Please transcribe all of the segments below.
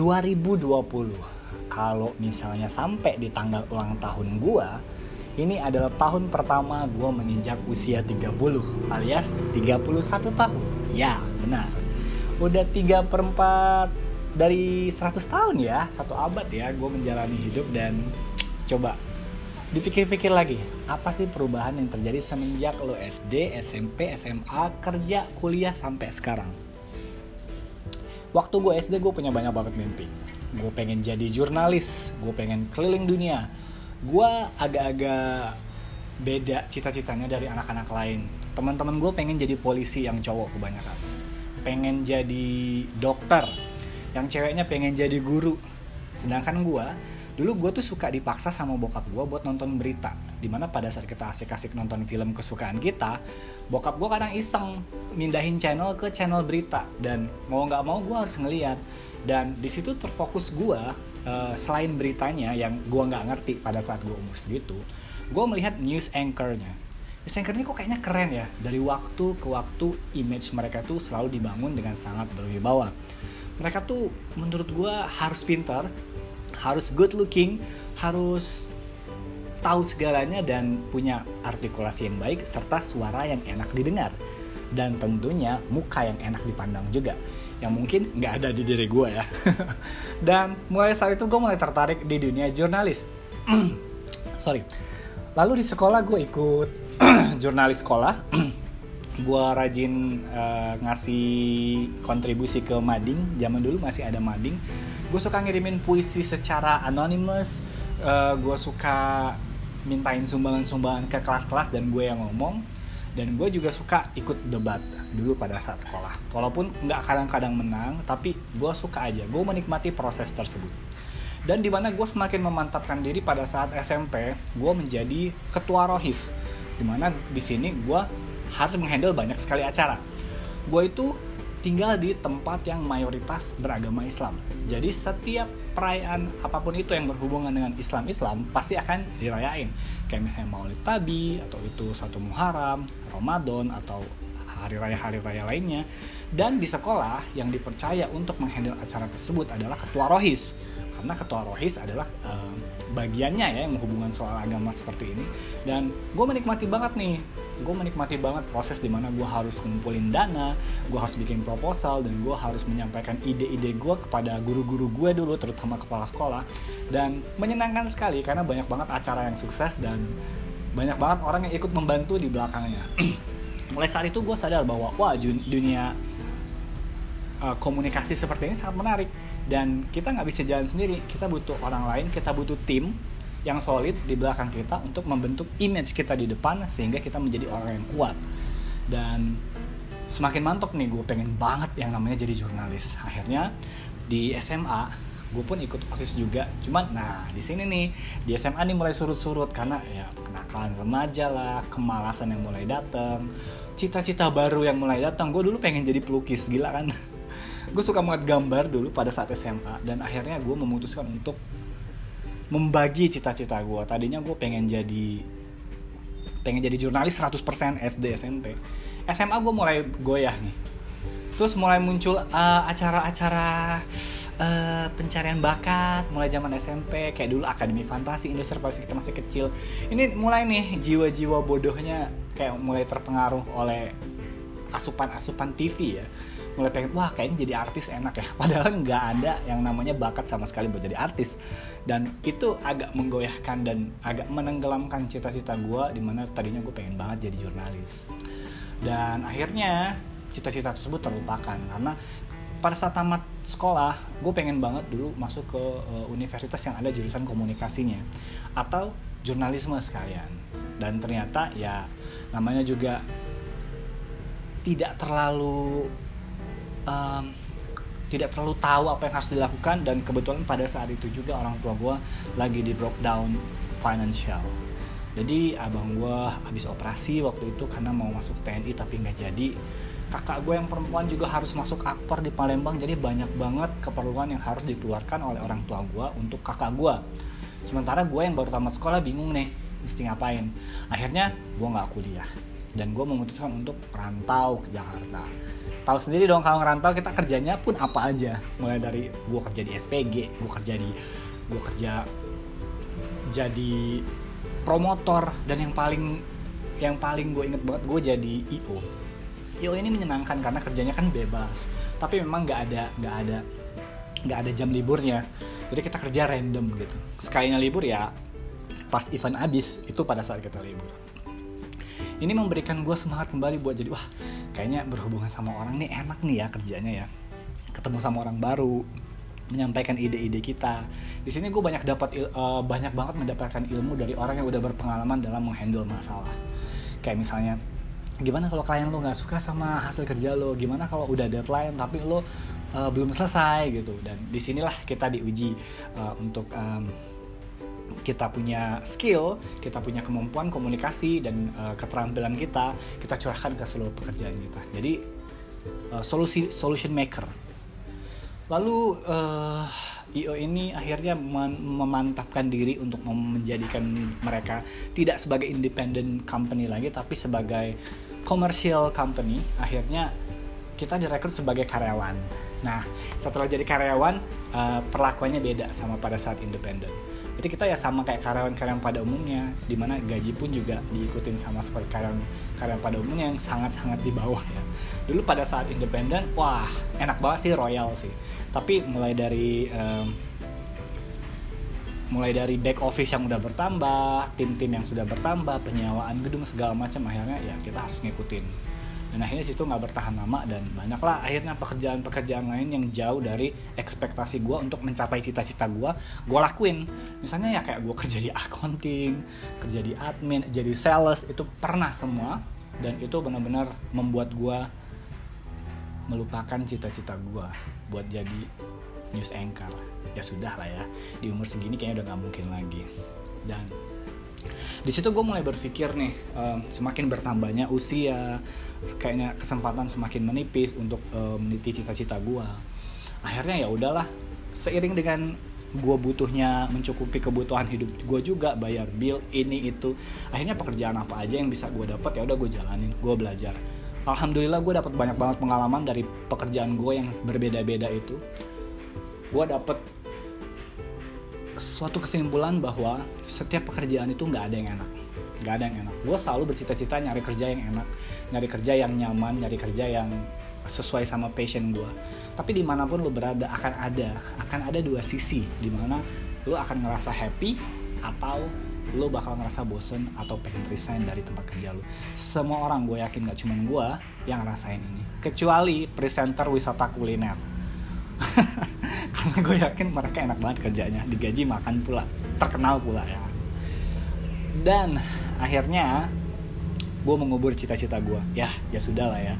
2020 kalau misalnya sampai di tanggal ulang tahun gua ini adalah tahun pertama gua menginjak usia 30 alias 31 tahun. Ya benar. Udah 3 per 4 dari 100 tahun ya satu abad ya gue menjalani hidup dan coba dipikir-pikir lagi apa sih perubahan yang terjadi semenjak lo SD, SMP, SMA, kerja, kuliah sampai sekarang waktu gue SD gue punya banyak banget mimpi. Gue pengen jadi jurnalis gue pengen keliling dunia. Gue agak-agak beda cita-citanya dari anak-anak lain. Teman-teman gue pengen jadi polisi yang cowok kebanyakan. Pengen jadi dokter. Yang ceweknya pengen jadi guru. Sedangkan gue dulu gue tuh suka dipaksa sama bokap gue buat nonton berita di mana pada saat kita asik-asik nonton film kesukaan kita bokap gue kadang iseng mindahin channel ke channel berita. Dan mau nggak mau gue harus ngeliat. Dan di situ terfokus gue uh, selain beritanya yang gue nggak ngerti pada saat gue umur segitu gue melihat news anchornya. News anchor ini kok kayaknya keren ya. Dari waktu ke waktu image mereka tuh selalu dibangun dengan sangat berwibawa. Mereka tuh menurut gue harus pintar harus good looking, harus tahu segalanya dan punya artikulasi yang baik serta suara yang enak didengar. Dan tentunya muka yang enak dipandang juga yang mungkin nggak ada di diri gue ya. Dan mulai saat itu gue mulai tertarik di dunia jurnalis. Sorry. Lalu di sekolah gue ikut jurnalis sekolah. Gue rajin uh, ngasih kontribusi ke mading. Zaman dulu masih ada mading. Gue suka ngirimin puisi secara anonymous uh, gue suka mintain sumbangan-sumbangan ke kelas-kelas dan gue yang ngomong. Dan gue juga suka ikut debat dulu pada saat sekolah. Walaupun nggak kadang-kadang menang tapi gue suka aja. Gue menikmati proses tersebut. Dan di mana gue semakin memantapkan diri pada saat SMP gue menjadi ketua rohis. Di mana di sini gue harus menghandle banyak sekali acara. Gue itu tinggal di tempat yang mayoritas beragama Islam. Jadi setiap perayaan apa pun itu yang berhubungan dengan Islam-Islam pasti akan dirayain. Kayak misalnya Maulid Tabi atau itu satu Muharram, Ramadan atau hari raya-hari raya lainnya. Dan di sekolah yang dipercaya untuk menghandle acara tersebut adalah ketua rohis. Karena ketua rohis adalah uh, bagiannya ya yang menghubungkan soal agama seperti ini. Dan gue menikmati banget nih gue menikmati banget proses di mana gue harus ngumpulin dana gue harus bikin proposal dan gue harus menyampaikan ide-ide gue kepada guru-guru gue dulu terutama kepala sekolah. Dan menyenangkan sekali karena banyak banget acara yang sukses dan banyak banget orang yang ikut membantu di belakangnya. Mulai saat itu gue sadar bahwa wah dunia uh, komunikasi seperti ini sangat menarik. Dan kita nggak bisa jalan sendiri. Kita butuh orang lain kita butuh tim yang solid di belakang kita untuk membentuk image kita di depan sehingga kita menjadi orang yang kuat. Dan semakin mantap nih gue pengen banget yang namanya jadi jurnalis. Akhirnya di SMA gue pun ikut osis juga. Cuman nah di sini nih di SMA nih mulai surut-surut karena ya kenakalan remaja lah kemalasan yang mulai datang cita-cita baru yang mulai datang. Gue dulu pengen jadi pelukis gila kan? Gue suka banget gambar dulu pada saat SMA dan akhirnya gue memutuskan untuk membagi cita-cita gue tadinya gue pengen jadi pengen jadi jurnalis 100% SD SMP SMA gue mulai goyah nih. Terus mulai muncul uh, acara-acara uh, pencarian bakat mulai zaman SMP kayak dulu Akademi Fantasi Indonesia pas kita masih kecil. Ini mulai nih jiwa-jiwa bodohnya kayak mulai terpengaruh oleh asupan-asupan TV ya mulai pengen wah kayaknya jadi artis enak ya. Padahal nggak ada yang namanya bakat sama sekali buat jadi artis. Dan itu agak menggoyahkan dan agak menenggelamkan cita-cita gue di mana tadinya gue pengen banget jadi jurnalis. Dan akhirnya cita-cita tersebut terlupakan karena pada saat tamat sekolah gue pengen banget dulu masuk ke uh, universitas yang ada jurusan komunikasinya atau jurnalisme sekalian. Dan ternyata ya namanya juga tidak terlalu um, tidak terlalu tahu apa yang harus dilakukan dan kebetulan pada saat itu juga orang tua gue lagi di breakdown financial. Jadi abang gue habis operasi waktu itu karena mau masuk TNI tapi nggak jadi. Kakak gue yang perempuan juga harus masuk akpor di Palembang jadi banyak banget keperluan yang harus dikeluarkan oleh orang tua gue untuk kakak gue sementara gue yang baru tamat sekolah bingung nih mesti ngapain. Akhirnya gue nggak kuliah dan gue memutuskan untuk rantau ke Jakarta. Tahu sendiri dong kalau ngerantau kita kerjanya pun apa aja. Mulai dari gue kerja di SPG gue kerja di gue kerja jadi promotor dan yang paling yang paling gue inget banget gue jadi IO IO ini menyenangkan karena kerjanya kan bebas. Tapi memang nggak ada nggak ada nggak ada jam liburnya. Jadi kita kerja random gitu. Sekalinya libur ya pas event abis itu pada saat kita libur ini memberikan gue semangat kembali buat jadi wah kayaknya berhubungan sama orang nih enak nih ya kerjanya ya. Ketemu sama orang baru menyampaikan ide-ide kita. Di sini gue banyak dapat uh, banyak banget mendapatkan ilmu dari orang yang udah berpengalaman dalam menghandle masalah. Kayak misalnya gimana kalau klien lo nggak suka sama hasil kerja lo? Gimana kalau udah deadline tapi lo uh, belum selesai? Gitu. Dan di sinilah kita diuji uh, untuk um, kita punya skill, kita punya kemampuan komunikasi dan uh, keterampilan kita, kita curahkan ke seluruh pekerjaan kita. Jadi uh, solusi solution maker. Lalu uh, IO ini akhirnya memantapkan diri untuk menjadikan mereka tidak sebagai independent company lagi, tapi sebagai commercial company. Akhirnya kita direkrut sebagai karyawan. Nah, setelah jadi karyawan, uh, perlakuannya beda sama pada saat independen jadi kita ya sama kayak karyawan-karyawan pada umumnya di mana gaji pun juga diikutin sama seperti karyawan karyawan pada umumnya yang sangat-sangat di bawah ya. Dulu pada saat independen wah enak banget sih royal sih. Tapi mulai dari um, mulai dari back office yang udah bertambah tim-tim yang sudah bertambah penyewaan gedung segala macam akhirnya ya kita harus ngikutin dan akhirnya situ nggak bertahan lama dan banyaklah akhirnya pekerjaan-pekerjaan lain yang jauh dari ekspektasi gue untuk mencapai cita-cita gue gue lakuin. Misalnya ya kayak gue kerja di accounting kerja di admin jadi sales itu pernah semua. Dan itu benar-benar membuat gue melupakan cita-cita gue buat jadi news anchor. Ya sudah lah ya di umur segini kayaknya udah nggak mungkin lagi. Dan di situ gue mulai berpikir nih um, semakin bertambahnya usia kayaknya kesempatan semakin menipis untuk um, meniti cita-cita gue akhirnya ya udahlah seiring dengan gue butuhnya mencukupi kebutuhan hidup gue juga bayar bill ini itu akhirnya pekerjaan apa aja yang bisa gue dapat ya udah gue jalanin gue belajar. Alhamdulillah gue dapat banyak banget pengalaman dari pekerjaan gue yang berbeda-beda itu. Gue dapet suatu kesimpulan bahwa setiap pekerjaan itu nggak ada yang enak. Nggak ada yang enak. Gue selalu bercita-cita nyari kerja yang enak. Nyari kerja yang nyaman nyari kerja yang sesuai sama passion gue tapi di mana pun lo berada akan ada. Akan ada dua sisi di mana lo akan ngerasa happy atau lo bakal ngerasa bosen atau pengen resign dari tempat kerja lo semua orang gue yakin gak cuma gue yang ngerasain ini. Kecuali presenter wisata kuliner karena gue yakin mereka enak banget kerjanya. Digaji makan pula. Terkenal pula ya. Dan akhirnya gue mengubur cita-cita gue ya ya sudah lah ya.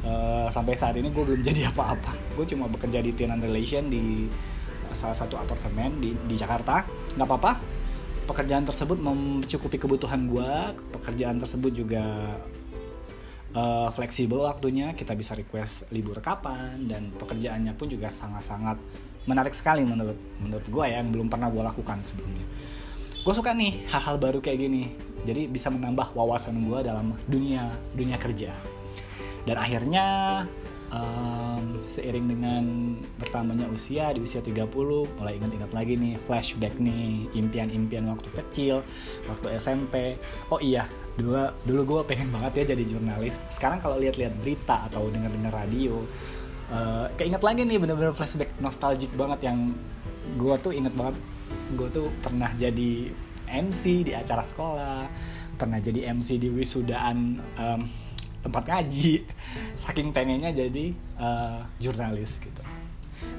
Uh, sampai saat ini gue belum jadi apa-apa. Gue cuma bekerja di tenant relation di salah satu apartemen di di Jakarta. Nggak apa-apa. Pekerjaan tersebut mencukupi kebutuhan gue pekerjaan tersebut juga uh, fleksibel waktunya kita bisa request libur kapan dan pekerjaannya pun juga sangat-sangat menarik sekali menurut menurut gue ya yang belum pernah gue lakukan sebelumnya. Gue suka nih hal-hal baru kayak gini jadi bisa menambah wawasan gue dalam dunia dunia kerja. Dan akhirnya um, seiring dengan bertambahnya usia di usia 30 mulai ingat-ingat lagi nih flashback nih impian-impian waktu kecil waktu SMP oh iya dulu dulu gue pengen banget ya jadi jurnalis. Sekarang kalau lihat-lihat berita atau dengar-dengar radio uh, keinget lagi nih bener-bener flashback nostalgic banget yang gue tuh inget banget. Gue tuh pernah jadi MC di acara sekolah pernah jadi MC di wisudaan um, tempat ngaji. Saking pengennya jadi uh, jurnalis gitu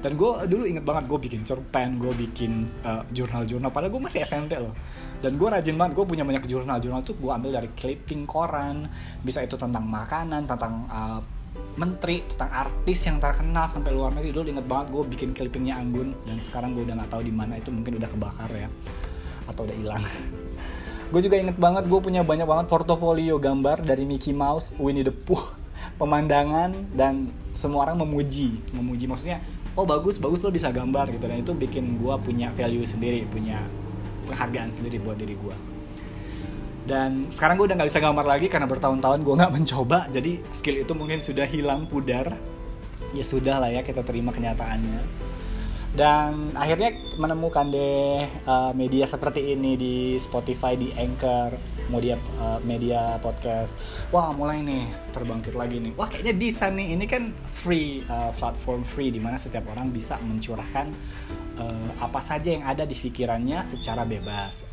dan gue dulu inget banget gue bikin cerpen gue bikin uh, jurnal-jurnal. Padahal gue masih SMP loh. Dan gue rajin banget gue punya banyak jurnal-jurnal tuh gue ambil dari clipping koran. Bisa itu tentang makanan tentang uh, menteri tentang artis yang terkenal sampai luar negeri. Dulu inget banget gue bikin clippingnya Anggun. Dan sekarang gue udah nggak tahu di mana itu mungkin udah kebakar ya. Atau udah hilang. Gue juga inget banget gue punya banyak banget portofolio gambar dari Mickey Mouse Winnie the Pooh pemandangan dan semua orang memuji memuji. Maksudnya oh bagus bagus lo bisa gambar gitu. Dan itu bikin gue punya value sendiri punya penghargaan sendiri buat diri gue dan sekarang gue udah nggak bisa gambar lagi karena bertahun-tahun gue nggak mencoba. Jadi skill itu mungkin sudah hilang pudar. Ya sudah lah ya kita terima kenyataannya dan akhirnya menemukan deh uh, media seperti ini di Spotify di Anchor media uh, media podcast. Wah mulai nih terbangkit lagi nih. Wah kayaknya bisa nih. Ini kan free uh, platform free di mana setiap orang bisa mencurahkan uh, apa saja yang ada di pikirannya secara bebas.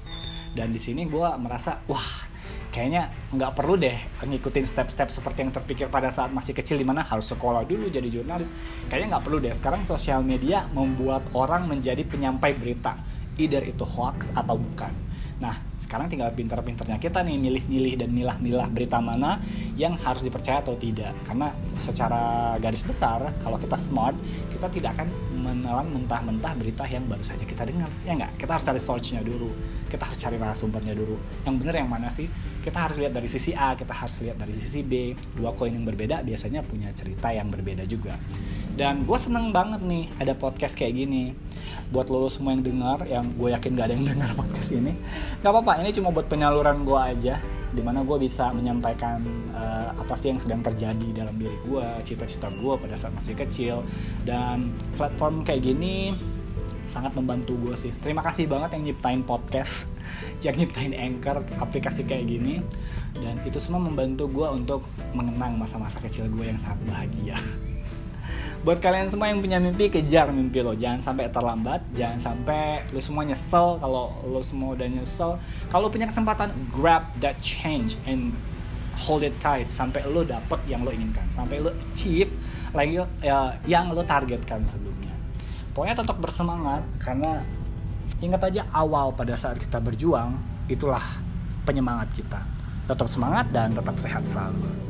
Dan di sini gue merasa wah kayaknya nggak perlu deh ngikutin step-step seperti yang terpikir pada saat masih kecil di mana harus sekolah dulu jadi jurnalis. Kayaknya nggak perlu deh. Sekarang sosial media membuat orang menjadi penyampai berita either itu hoax atau bukan. Nah, sekarang tinggal pinter-pinternya kita nih milih-milih dan milah-milah berita mana yang harus dipercaya atau tidak. Karena secara garis besar, kalau kita smart, kita tidak akan menelan mentah-mentah berita yang baru saja kita dengar. Ya nggak? Kita harus cari source-nya dulu. Kita harus cari narasumbernya dulu. Yang benar yang mana sih? Kita harus lihat dari sisi A, kita harus lihat dari sisi B. Dua koin yang berbeda biasanya punya cerita yang berbeda juga. Dan gue seneng banget nih ada podcast kayak gini. Buat lo semua yang dengar, yang gue yakin gak ada yang dengar podcast ini, nggak apa-apa ini cuma buat penyaluran gue aja di mana gue bisa menyampaikan uh, apa sih yang sedang terjadi dalam diri gue cita-cita gue pada saat masih kecil. Dan platform kayak gini sangat membantu gue sih. Terima kasih banget yang nyiptain podcast yang nyiptain anchor aplikasi kayak gini. Dan itu semua membantu gue untuk mengenang masa-masa kecil gue yang sangat bahagia buat kalian semua yang punya mimpi kejar mimpi lo. Jangan sampai terlambat jangan sampai lo semua nyesel. Kalau lo semua udah nyesel kalau punya kesempatan grab that change and hold it tight. Sampai lo dapet yang lo inginkan. Sampai lo achieve lagi ya, yang lo targetkan sebelumnya. Pokoknya tetap bersemangat karena ingat aja awal pada saat kita berjuang itulah penyemangat kita. Tetap semangat dan tetap sehat selalu